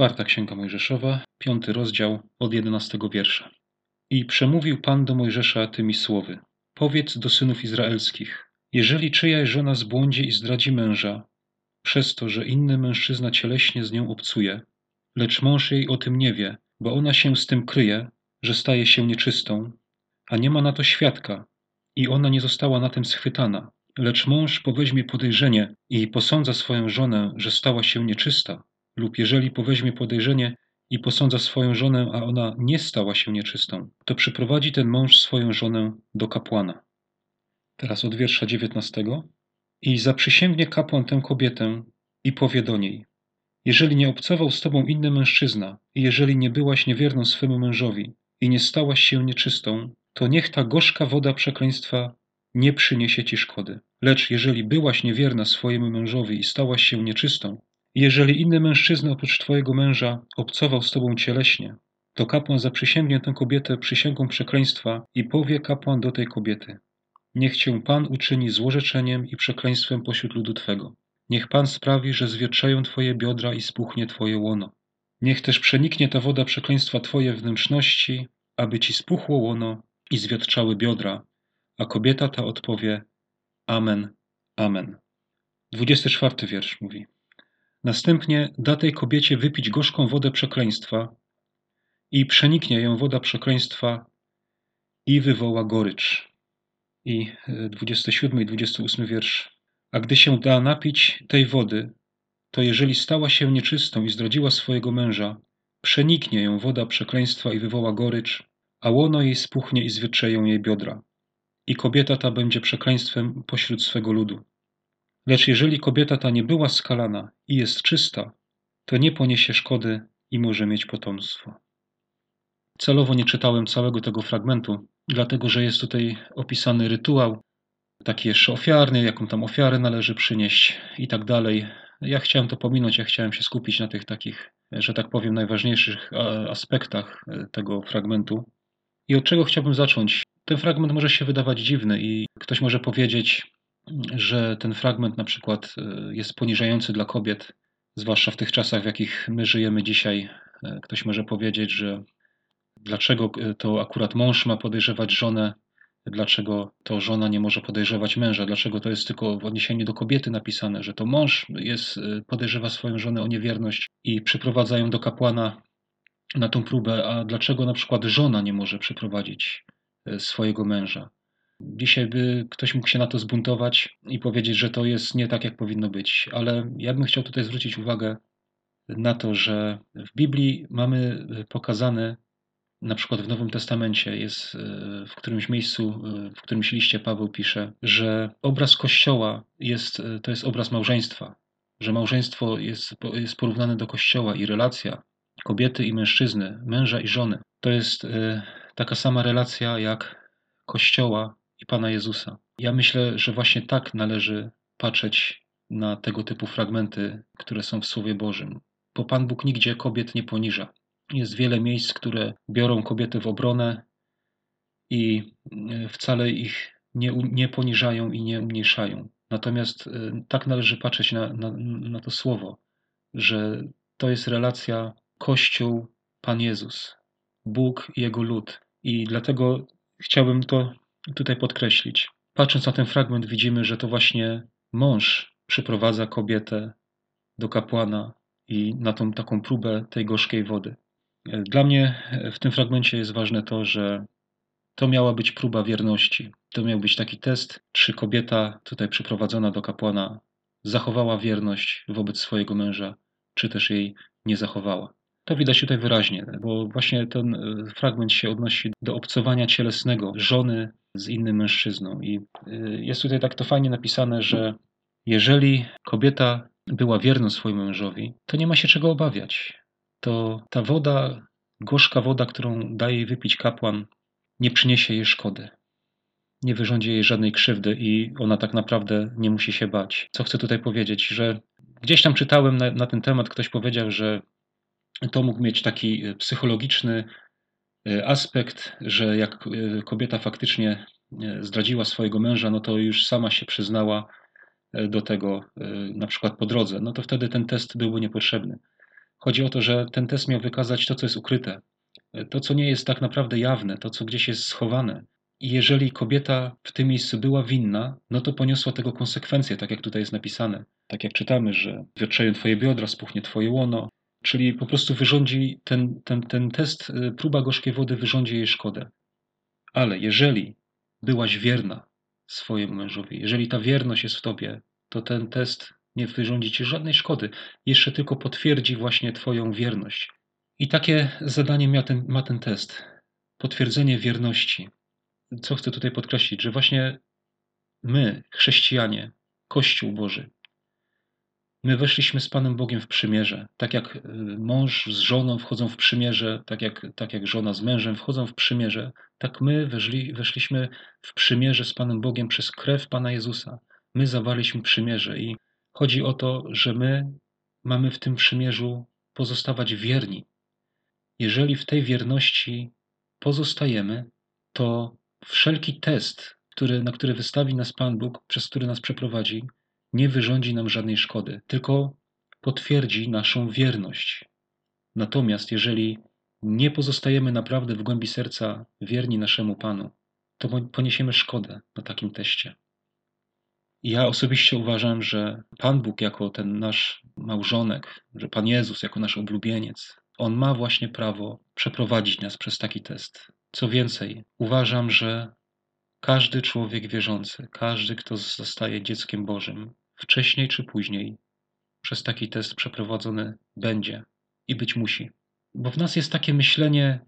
Czwarta Księga Mojżeszowa, piąty rozdział, od jedenastego wiersza. I przemówił Pan do Mojżesza tymi słowy. Powiedz do synów izraelskich, jeżeli czyjaś żona zbłądzi i zdradzi męża, przez to, że inny mężczyzna cieleśnie z nią obcuje, lecz mąż jej o tym nie wie, bo ona się z tym kryje, że staje się nieczystą, a nie ma na to świadka i ona nie została na tym schwytana, lecz mąż poweźmie podejrzenie i posądza swoją żonę, że stała się nieczysta, lub jeżeli poweźmie podejrzenie i posądza swoją żonę, a ona nie stała się nieczystą, to przyprowadzi ten mąż swoją żonę do kapłana. Teraz od wiersza dziewiętnastego. I zaprzysięgnie kapłan tę kobietę i powie do niej: Jeżeli nie obcował z tobą inny mężczyzna, i jeżeli nie byłaś niewierną swemu mężowi i nie stałaś się nieczystą, to niech ta gorzka woda przekleństwa nie przyniesie ci szkody. Lecz jeżeli byłaś niewierna swojemu mężowi i stałaś się nieczystą, jeżeli inny mężczyzna oprócz twojego męża obcował z tobą cieleśnie, to kapłan zaprzysięgnie tę kobietę przysięgą przekleństwa i powie kapłan do tej kobiety: Niech cię Pan uczyni złorzeczeniem i przekleństwem pośród ludu twego. Niech Pan sprawi, że zwietrzeją twoje biodra i spuchnie twoje łono. Niech też przeniknie ta woda przekleństwa twoje wnętrzności, aby ci spuchło łono i zwietrzały biodra, a kobieta ta odpowie: Amen, Amen. 24 wiersz mówi. Następnie da tej kobiecie wypić gorzką wodę przekleństwa i przeniknie ją woda przekleństwa i wywoła gorycz. I 27 e, i 28 wiersz. A gdy się da napić tej wody, to jeżeli stała się nieczystą i zdradziła swojego męża, przeniknie ją woda przekleństwa i wywoła gorycz, a łono jej spuchnie i zwietrzeją jej biodra. I kobieta ta będzie przekleństwem pośród swego ludu. Lecz jeżeli kobieta ta nie była skalana i jest czysta, to nie poniesie szkody i może mieć potomstwo. Celowo nie czytałem całego tego fragmentu, dlatego że jest tutaj opisany rytuał, taki jeszcze ofiarny, jaką tam ofiarę należy przynieść i tak dalej. Ja chciałem to pominąć, ja chciałem się skupić na tych takich, że tak powiem, najważniejszych aspektach e, tego fragmentu. I od czego chciałbym zacząć? Ten fragment może się wydawać dziwny i ktoś może powiedzieć, że ten fragment na przykład e, jest poniżający dla kobiet, zwłaszcza w tych czasach, w jakich my żyjemy dzisiaj. E, ktoś może powiedzieć, że dlaczego e, to akurat mąż ma podejrzewać żonę, dlaczego to żona nie może podejrzewać męża, dlaczego to jest tylko w odniesieniu do kobiety napisane, że to mąż jest, podejrzewa swoją żonę o niewierność i przyprowadza ją do kapłana na tą próbę, a dlaczego na przykład żona nie może przyprowadzić swojego męża. Dzisiaj by ktoś mógł się na to zbuntować i powiedzieć, że to jest nie tak, jak powinno być, ale ja bym chciał tutaj zwrócić uwagę na to, że w Biblii mamy pokazane, na przykład w Nowym Testamencie jest e, w którymś miejscu, e, w którymś liście Paweł pisze, że obraz Kościoła jest, e, to jest obraz małżeństwa, że małżeństwo jest, jest porównane do Kościoła i relacja kobiety i mężczyzny, męża i żony. To jest taka sama relacja jak Kościoła i Pana Jezusa. Ja myślę, że właśnie tak należy patrzeć na tego typu fragmenty, które są w Słowie Bożym. Bo Pan Bóg nigdzie kobiet nie poniża. Jest wiele miejsc, które biorą kobiety w obronę i e, wcale ich nie, nie poniżają i nie umniejszają. Natomiast e, tak należy patrzeć na, na, na to słowo, że to jest relacja Kościół, Pan Jezus, Bóg i Jego lud. I dlatego chciałbym to tutaj podkreślić. Patrząc na ten fragment, widzimy, że to właśnie mąż przyprowadza kobietę do kapłana i na tą taką próbę tej gorzkiej wody. Dla mnie w tym fragmencie jest ważne to, że to miała być próba wierności. To miał być taki test, czy kobieta tutaj przyprowadzona do kapłana zachowała wierność wobec swojego męża, czy też jej nie zachowała. To widać tutaj wyraźnie, bo właśnie ten e, fragment się odnosi do obcowania cielesnego żony z innym mężczyzną. I e, jest tutaj tak to fajnie napisane, że jeżeli kobieta była wierna swojemu mężowi, to nie ma się czego obawiać. To ta woda, gorzka woda, którą daje jej wypić kapłan, nie przyniesie jej szkody. Nie wyrządzi jej żadnej krzywdy i ona tak naprawdę nie musi się bać. Co chcę tutaj powiedzieć, że gdzieś tam czytałem na, na ten temat, ktoś powiedział, że to mógł mieć taki e, psychologiczny e, aspekt, że jak e, kobieta faktycznie zdradziła swojego męża, no to już sama się przyznała do tego, na przykład po drodze, no to wtedy ten test byłby niepotrzebny. Chodzi o to, że ten test miał wykazać to, co jest ukryte, to, co nie jest tak naprawdę jawne, to, co gdzieś jest schowane. I jeżeli kobieta w tym miejscu była winna, no to poniosła tego konsekwencje, tak jak tutaj jest napisane. Tak jak czytamy, że wiotrzeją twoje biodra, spuchnie twoje łono. Czyli po prostu wyrządzi ten, ten, ten test, y, próba gorzkiej wody wyrządzi jej szkodę. Ale jeżeli byłaś wierna swojemu mężowi, jeżeli ta wierność jest w tobie, to ten test nie wyrządzi ci żadnej szkody. Jeszcze tylko potwierdzi właśnie twoją wierność. I takie zadanie ma ten, ma ten test. Potwierdzenie wierności. Co chcę tutaj podkreślić, że właśnie my, chrześcijanie, Kościół Boży, my weszliśmy z Panem Bogiem w przymierze. Tak jak y, mąż z żoną wchodzą w przymierze, tak jak, tak jak żona z mężem wchodzą w przymierze, tak my weszli, weszliśmy w przymierze z Panem Bogiem przez krew Pana Jezusa. My zawarliśmy przymierze i chodzi o to, że my mamy w tym przymierzu pozostawać wierni jeżeli w tej wierności pozostajemy, to wszelki test, który, na który wystawi nas Pan Bóg, przez który nas przeprowadzi, nie wyrządzi nam żadnej szkody, tylko potwierdzi naszą wierność. Natomiast jeżeli nie pozostajemy naprawdę w głębi serca wierni naszemu Panu, to poniesiemy szkodę na takim teście. Ja osobiście uważam, że Pan Bóg jako ten nasz małżonek, że Pan Jezus jako nasz oblubieniec, on ma właśnie prawo przeprowadzić nas przez taki test. Co więcej, uważam, że każdy człowiek wierzący, każdy, kto zostaje dzieckiem Bożym, wcześniej czy później przez taki test przeprowadzony będzie i być musi. Bo w nas jest takie myślenie,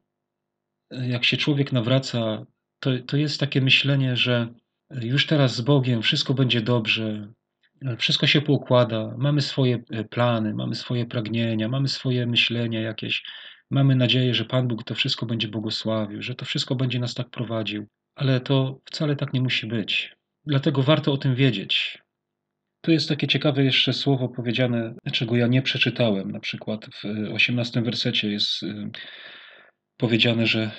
jak się człowiek nawraca, to, to jest takie myślenie, że już teraz z Bogiem wszystko będzie dobrze, wszystko się poukłada, mamy swoje e, plany, mamy swoje pragnienia, mamy swoje myślenia jakieś, mamy nadzieję, że Pan Bóg to wszystko będzie błogosławił, że to wszystko będzie nas tak prowadził, ale to wcale tak nie musi być. Dlatego warto o tym wiedzieć. Tu jest takie ciekawe jeszcze słowo powiedziane, czego ja nie przeczytałem. Na przykład w osiemnastym wersecie jest e, powiedziane, że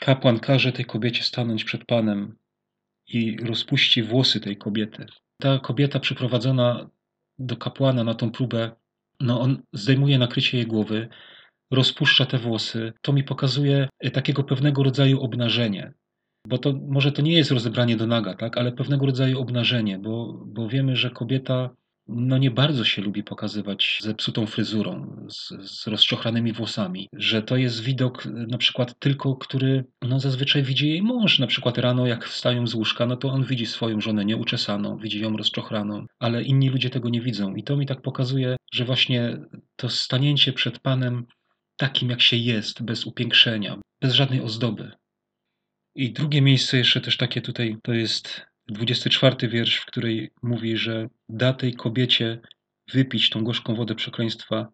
kapłan każe tej kobiecie stanąć przed Panem i rozpuści włosy tej kobiety ta kobieta przyprowadzona do kapłana na tą próbę, no on zdejmuje nakrycie jej głowy, rozpuszcza te włosy. To mi pokazuje takiego pewnego rodzaju obnażenie. Bo to może to nie jest rozebranie do naga, tak? ale pewnego rodzaju obnażenie, bo, bo wiemy, że kobieta no nie bardzo się lubi pokazywać zepsutą fryzurą, z, z rozczochranymi włosami, że to jest widok na przykład tylko, który no zazwyczaj widzi jej mąż, na przykład rano jak wstają z łóżka, no to on widzi swoją żonę nieuczesaną, widzi ją rozczochraną, ale inni ludzie tego nie widzą i to mi tak pokazuje, że właśnie to stanięcie przed Panem takim jak się jest, bez upiększenia, bez żadnej ozdoby. I drugie miejsce jeszcze też takie tutaj, to jest 24 wiersz, w której mówi, że da tej kobiecie wypić tą gorzką wodę przekleństwa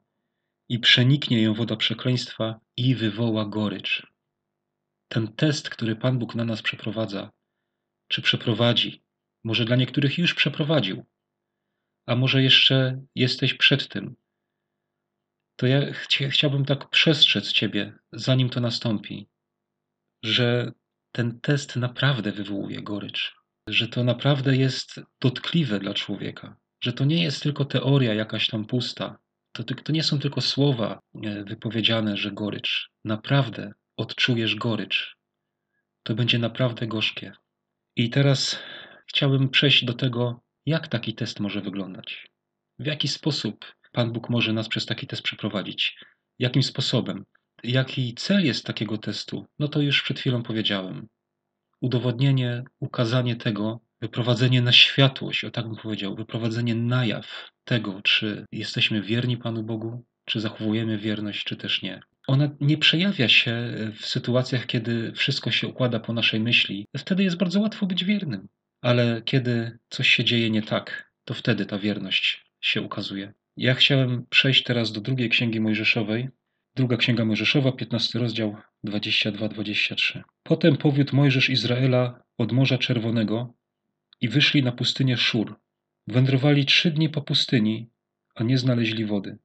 i przeniknie ją woda przekleństwa i wywoła gorycz. Ten test, który Pan Bóg na nas przeprowadza, czy przeprowadzi, może dla niektórych już przeprowadził, a może jeszcze jesteś przed tym, to ja chciałbym tak przestrzec Ciebie, zanim to nastąpi, że ten test naprawdę wywołuje gorycz że to naprawdę jest dotkliwe dla człowieka, że to nie jest tylko teoria jakaś tam pusta, to, to nie są tylko słowa e, wypowiedziane, że gorycz. Naprawdę odczujesz gorycz. To będzie naprawdę gorzkie. I teraz chciałbym przejść do tego, jak taki test może wyglądać. W jaki sposób Pan Bóg może nas przez taki test przeprowadzić? Jakim sposobem? Jaki cel jest takiego testu? No to już przed chwilą powiedziałem udowodnienie, ukazanie tego, wyprowadzenie na światłość, o tak bym powiedział, wyprowadzenie na jaw tego, czy jesteśmy wierni Panu Bogu, czy zachowujemy wierność, czy też nie. Ona nie przejawia się w sytuacjach, kiedy wszystko się układa po naszej myśli. Wtedy jest bardzo łatwo być wiernym. Ale kiedy coś się dzieje nie tak, to wtedy ta wierność się ukazuje. Ja chciałem przejść teraz do drugiej księgi Mojżeszowej, Druga Księga Mojżeszowa, 15 rozdział, 22-23. Potem powiódł Mojżesz Izraela od Morza Czerwonego i wyszli na pustynię Szur. Wędrowali trzy dni po pustyni, a nie znaleźli wody.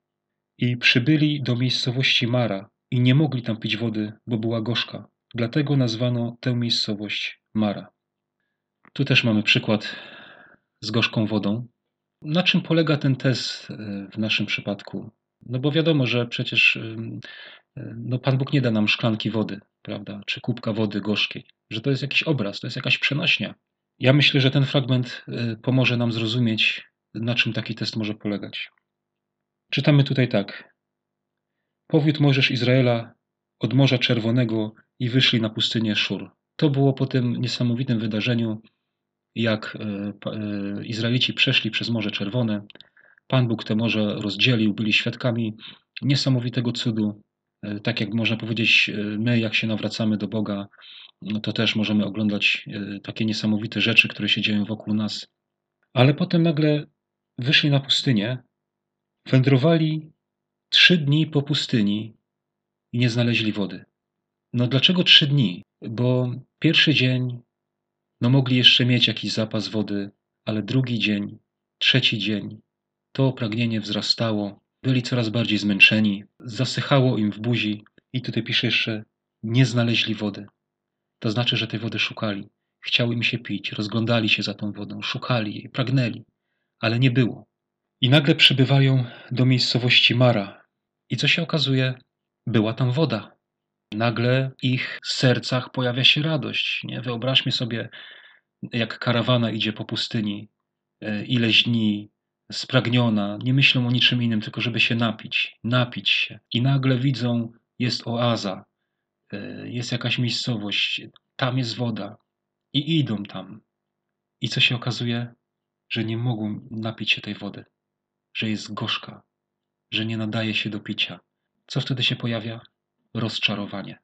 I przybyli do miejscowości Mara i nie mogli tam pić wody, bo była gorzka. Dlatego nazwano tę miejscowość Mara. Tu też mamy przykład z gorzką wodą. Na czym polega ten test e, w naszym przypadku? No bo wiadomo, że przecież no Pan Bóg nie da nam szklanki wody, prawda, czy kubka wody gorzkiej, że to jest jakiś obraz, to jest jakaś przenośnia. Ja myślę, że ten fragment y, pomoże nam zrozumieć, na czym taki test może polegać. Czytamy tutaj tak. Powiódł Mojżesz Izraela od Morza Czerwonego i wyszli na pustynię Szur. To było po tym niesamowitym wydarzeniu, jak y, y, Izraelici przeszli przez Morze Czerwone. Pan Bóg te morze rozdzielił, byli świadkami niesamowitego cudu. Tak jak można powiedzieć, my, jak się nawracamy do Boga, no to też możemy oglądać e, takie niesamowite rzeczy, które się dzieją wokół nas. Ale potem nagle wyszli na pustynię, wędrowali trzy dni po pustyni i nie znaleźli wody. No dlaczego trzy dni? Bo pierwszy dzień, no mogli jeszcze mieć jakiś zapas wody, ale drugi dzień, trzeci dzień, to pragnienie wzrastało, byli coraz bardziej zmęczeni, zasychało im w buzi i tutaj pisze jeszcze, nie znaleźli wody. To znaczy, że tej wody szukali. Chciały im się pić, rozglądali się za tą wodą, szukali jej, pragnęli, ale nie było. I nagle przybywają do miejscowości Mara. I co się okazuje? Była tam woda. Nagle w ich sercach pojawia się radość. Nie? Wyobraźmy sobie, jak karawana idzie po pustyni, e, ileś dni, spragniona, nie myślą o niczym innym, tylko żeby się napić, napić się. I nagle widzą, jest oaza, E, jest jakaś miejscowość, tam jest woda i idą tam. I co się okazuje? Że nie mogą napić się tej wody, że jest gorzka, że nie nadaje się do picia. Co wtedy się pojawia? Rozczarowanie.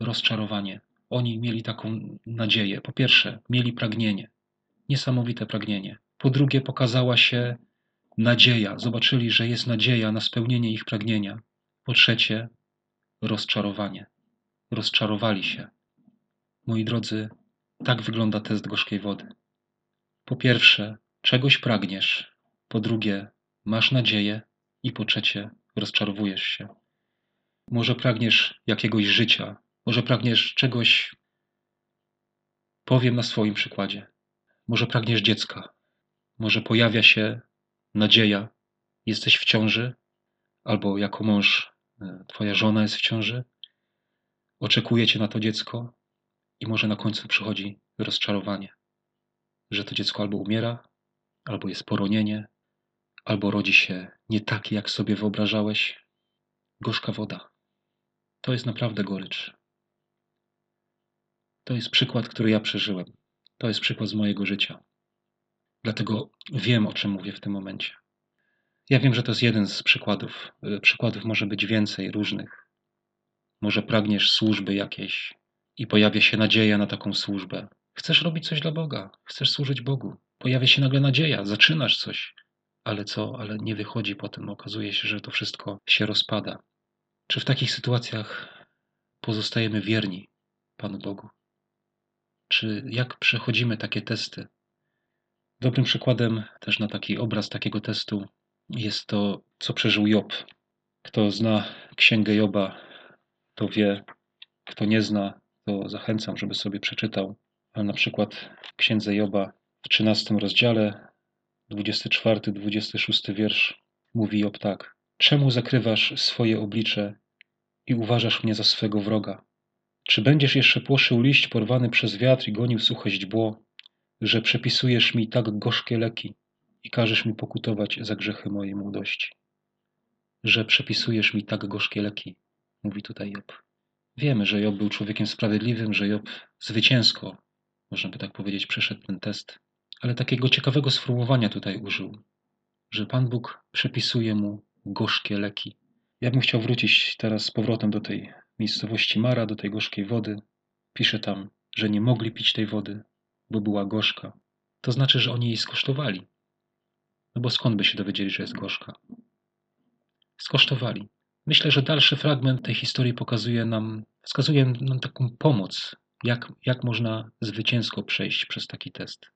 Rozczarowanie. Oni mieli taką nadzieję. Po pierwsze, mieli pragnienie, niesamowite pragnienie. Po drugie, pokazała się nadzieja. Zobaczyli, że jest nadzieja na spełnienie ich pragnienia. Po trzecie, rozczarowanie rozczarowali się. Moi drodzy, tak wygląda test gorzkiej wody. Po pierwsze, czegoś pragniesz, po drugie, masz nadzieję i po trzecie, rozczarowujesz się. Może pragniesz jakiegoś życia, może pragniesz czegoś, powiem na swoim przykładzie. Może pragniesz dziecka, może pojawia się nadzieja, jesteś w ciąży, albo jako mąż, e, twoja żona jest w ciąży, Oczekujecie na to dziecko i może na końcu przychodzi rozczarowanie, że to dziecko albo umiera, albo jest poronienie, albo rodzi się nie takie, jak sobie wyobrażałeś. Gorzka woda. To jest naprawdę gorycz. To jest przykład, który ja przeżyłem. To jest przykład z mojego życia. Dlatego wiem, o czym mówię w tym momencie. Ja wiem, że to jest jeden z przykładów. Przykładów może być więcej różnych. Może pragniesz służby jakiejś i pojawia się nadzieja na taką służbę. Chcesz robić coś dla Boga, chcesz służyć Bogu. Pojawia się nagle nadzieja, zaczynasz coś, ale co, ale nie wychodzi potem. Okazuje się, że to wszystko się rozpada. Czy w takich sytuacjach pozostajemy wierni Panu Bogu? Czy jak przechodzimy takie testy? Dobrym przykładem też na taki obraz takiego testu jest to, co przeżył Job. Kto zna księgę Joba, kto wie, kto nie zna, to zachęcam, żeby sobie przeczytał. Na przykład w księdze Joba w 13 rozdziale, 24-26 wiersz mówi Job tak. Czemu zakrywasz swoje oblicze i uważasz mnie za swego wroga? Czy będziesz jeszcze płoszył liść porwany przez wiatr i gonił suche źdźbło, że przepisujesz mi tak gorzkie leki i każesz mi pokutować za grzechy mojej młodości? Że przepisujesz mi tak gorzkie leki, mówi tutaj Job. Wiemy, że Job był człowiekiem sprawiedliwym, że Job zwycięsko, można by tak powiedzieć, przeszedł ten test. Ale takiego ciekawego sformułowania tutaj użył, że Pan Bóg przepisuje mu gorzkie leki. Ja bym chciał wrócić teraz z powrotem do tej miejscowości Mara, do tej gorzkiej wody. Pisze tam, że nie mogli pić tej wody, bo była gorzka. To znaczy, że oni jej skosztowali. No bo skąd by się dowiedzieli, że jest gorzka? Skosztowali. Myślę, że dalszy fragment tej historii pokazuje nam, wskazuje nam taką pomoc, jak, jak można zwycięsko przejść przez taki test.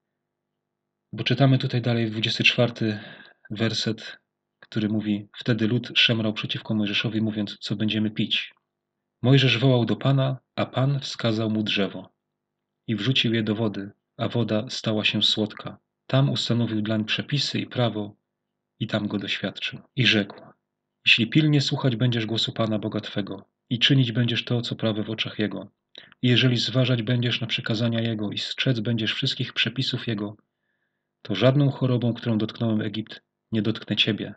Bo czytamy tutaj dalej 24 werset, który mówi: Wtedy lud szemrał przeciwko Mojżeszowi, mówiąc, co będziemy pić. Mojżesz wołał do Pana, a Pan wskazał mu drzewo i wrzucił je do wody, a woda stała się słodka. Tam ustanowił dlań przepisy i prawo i tam go doświadczył. I rzekł: Jeśli pilnie słuchać będziesz głosu Pana Boga Twego i czynić będziesz to, co prawe w oczach Jego, i jeżeli zważać będziesz na przykazania Jego i strzec będziesz wszystkich przepisów Jego, to żadną chorobą, którą dotknąłem Egipt, nie dotknę Ciebie,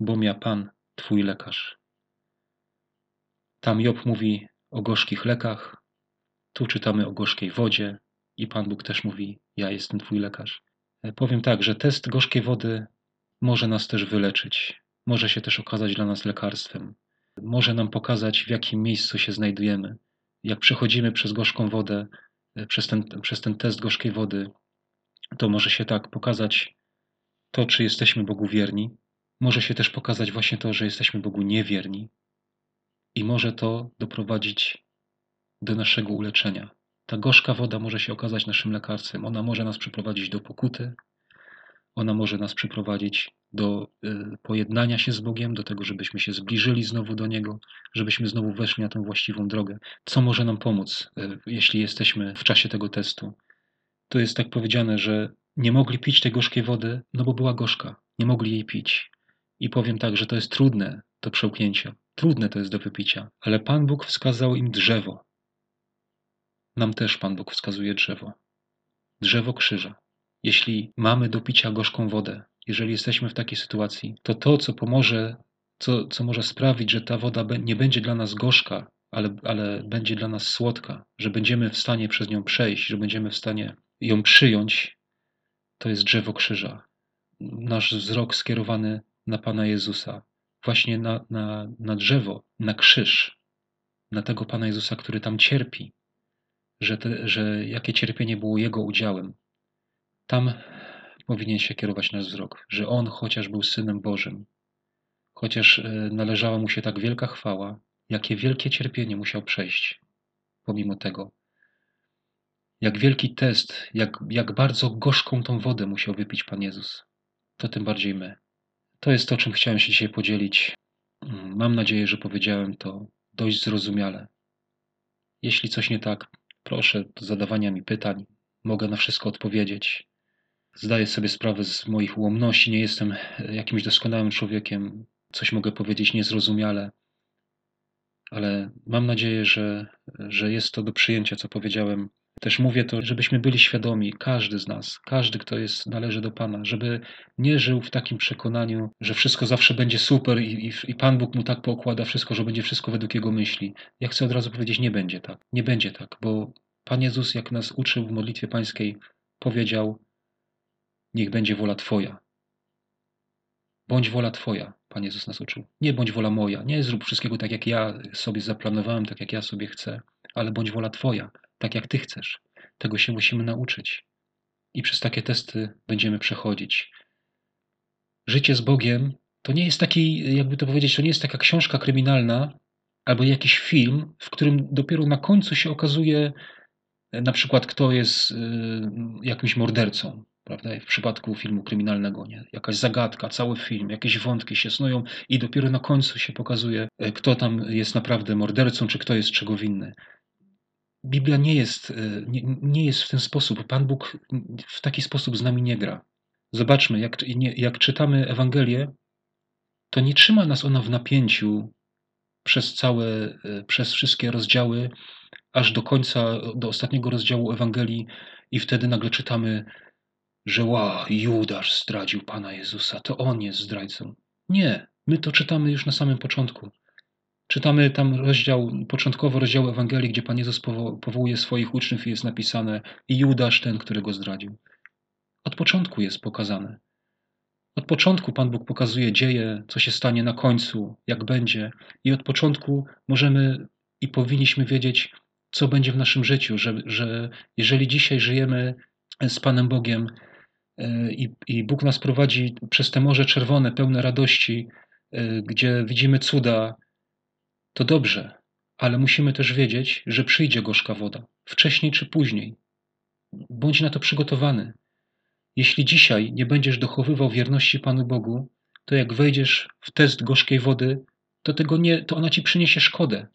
bo ja Pan, Twój lekarz. Tam Job mówi o gorzkich lekach, tu czytamy o gorzkiej wodzie i Pan Bóg też mówi, ja jestem Twój lekarz. E, powiem tak, że test gorzkiej wody może nas też wyleczyć, może się też okazać dla nas lekarstwem, może nam pokazać, w jakim miejscu się znajdujemy. Jak przechodzimy przez gorzką wodę, e, przez ten, przez ten test gorzkiej wody, to może się tak pokazać to, czy jesteśmy Bogu wierni, może się też pokazać właśnie to, że jesteśmy Bogu niewierni, i może to doprowadzić do naszego uleczenia. Ta gorzka woda może się okazać naszym lekarstwem. Ona może nas przyprowadzić do pokuty, ona może nas przyprowadzić do y, pojednania się z Bogiem, do tego, żebyśmy się zbliżyli znowu do Niego, żebyśmy znowu weszli na tę właściwą drogę. Co może nam pomóc, y, jeśli jesteśmy w czasie tego testu? To jest tak powiedziane, że nie mogli pić tej gorzkiej wody, no bo była gorzka. Nie mogli jej pić. I powiem tak, że to jest trudne do przełknięcia. Trudne to jest do wypicia, ale Pan Bóg wskazał im drzewo. Nam też Pan Bóg wskazuje drzewo. Drzewo krzyża. Jeśli mamy do picia gorzką wodę, jeżeli jesteśmy w takiej sytuacji, to to, co pomoże, co, co może sprawić, że ta woda nie będzie dla nas gorzka, ale, ale będzie dla nas słodka, że będziemy w stanie przez nią przejść, że będziemy w stanie ją przyjąć, to jest drzewo krzyża. Nasz wzrok skierowany na Pana Jezusa, właśnie na, na, na drzewo, na krzyż, na tego Pana Jezusa, który tam cierpi, że, te, że jakie cierpienie było Jego udziałem. Tam powinien się kierować nasz wzrok, że On chociaż był Synem Bożym, chociaż e, należała Mu się tak wielka chwała, jakie wielkie cierpienie musiał przejść pomimo tego. Jak wielki test, jak, jak bardzo gorzką tą wodę musiał wypić Pan Jezus, to tym bardziej my. To jest to, czym chciałem się dzisiaj podzielić. Mm, mam nadzieję, że powiedziałem to dość zrozumiale. Jeśli coś nie tak, proszę do zadawania mi pytań. Mogę na wszystko odpowiedzieć. Zdaję sobie sprawę z moich ułomności. Nie jestem jakimś doskonałym człowiekiem. Coś mogę powiedzieć niezrozumiale, ale mam nadzieję, że, że jest to do przyjęcia, co powiedziałem też mówię to, żebyśmy byli świadomi, każdy z nas, każdy, kto jest, należy do Pana, żeby nie żył w takim przekonaniu, że wszystko zawsze będzie super i, i, i Pan Bóg mu tak poukłada wszystko, że będzie wszystko według Jego myśli. Ja chcę od razu powiedzieć, nie będzie tak. Nie będzie tak, bo Pan Jezus, jak nas uczył w modlitwie pańskiej, powiedział, niech będzie wola Twoja. Bądź wola Twoja, Pan Jezus nas uczył. Nie bądź wola moja. Nie zrób wszystkiego tak, jak ja sobie zaplanowałem, tak jak ja sobie chcę, ale bądź wola Twoja tak jak Ty chcesz. Tego się musimy nauczyć. I przez takie testy będziemy przechodzić. Życie z Bogiem to nie jest taki, jakby to powiedzieć, to nie jest taka książka kryminalna albo jakiś film, w którym dopiero na końcu się okazuje, na przykład, kto jest y, jakimś mordercą. Prawda? W przypadku filmu kryminalnego, nie? jakaś zagadka, cały film, jakieś wątki się snują, i dopiero na końcu się pokazuje, y, kto tam jest naprawdę mordercą, czy kto jest czego winny. Biblia nie jest, e, nie, jest w ten sposób. Pan Bóg w taki sposób z nami nie gra. Zobaczmy, jak, jak czytamy Ewangelię, to nie trzyma nas ona w napięciu przez całe, e, przez wszystkie rozdziały, aż do końca, do ostatniego rozdziału Ewangelii, i wtedy nagle czytamy, że ła, Judasz zdradził Pana Jezusa, to on jest zdrajcą. Nie, my to czytamy już na samym początku. Czytamy tam rozdział, początkowo rozdział Ewangelii, gdzie Pan Jezus powołuje swoich uczniów i jest napisane i Judasz ten, którego zdradził. Od początku jest pokazane. Od początku Pan Bóg pokazuje dzieje, co się stanie na końcu, jak będzie, i od początku możemy i powinniśmy wiedzieć, co będzie w naszym życiu, że, że jeżeli dzisiaj żyjemy z Panem Bogiem e, i, i Bóg nas prowadzi przez te Morze Czerwone, pełne radości, e, gdzie widzimy cuda, to dobrze, ale musimy też wiedzieć, że przyjdzie gorzka woda, wcześniej czy później. Bądź na to przygotowany. Jeśli dzisiaj nie będziesz dochowywał wierności Panu Bogu, to jak wejdziesz w test gorzkiej wody, to, tego nie, to ona ci przyniesie szkodę.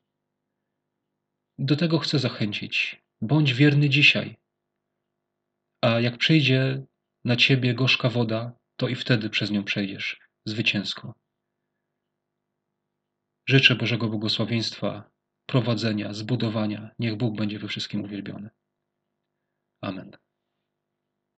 Do tego chcę zachęcić. Bądź wierny dzisiaj. A jak przyjdzie na ciebie gorzka woda, to i wtedy przez nią przejdziesz zwycięsko. Życzę Bożego błogosławieństwa, prowadzenia, zbudowania. Niech Bóg będzie we wszystkim uwielbiony. Amen.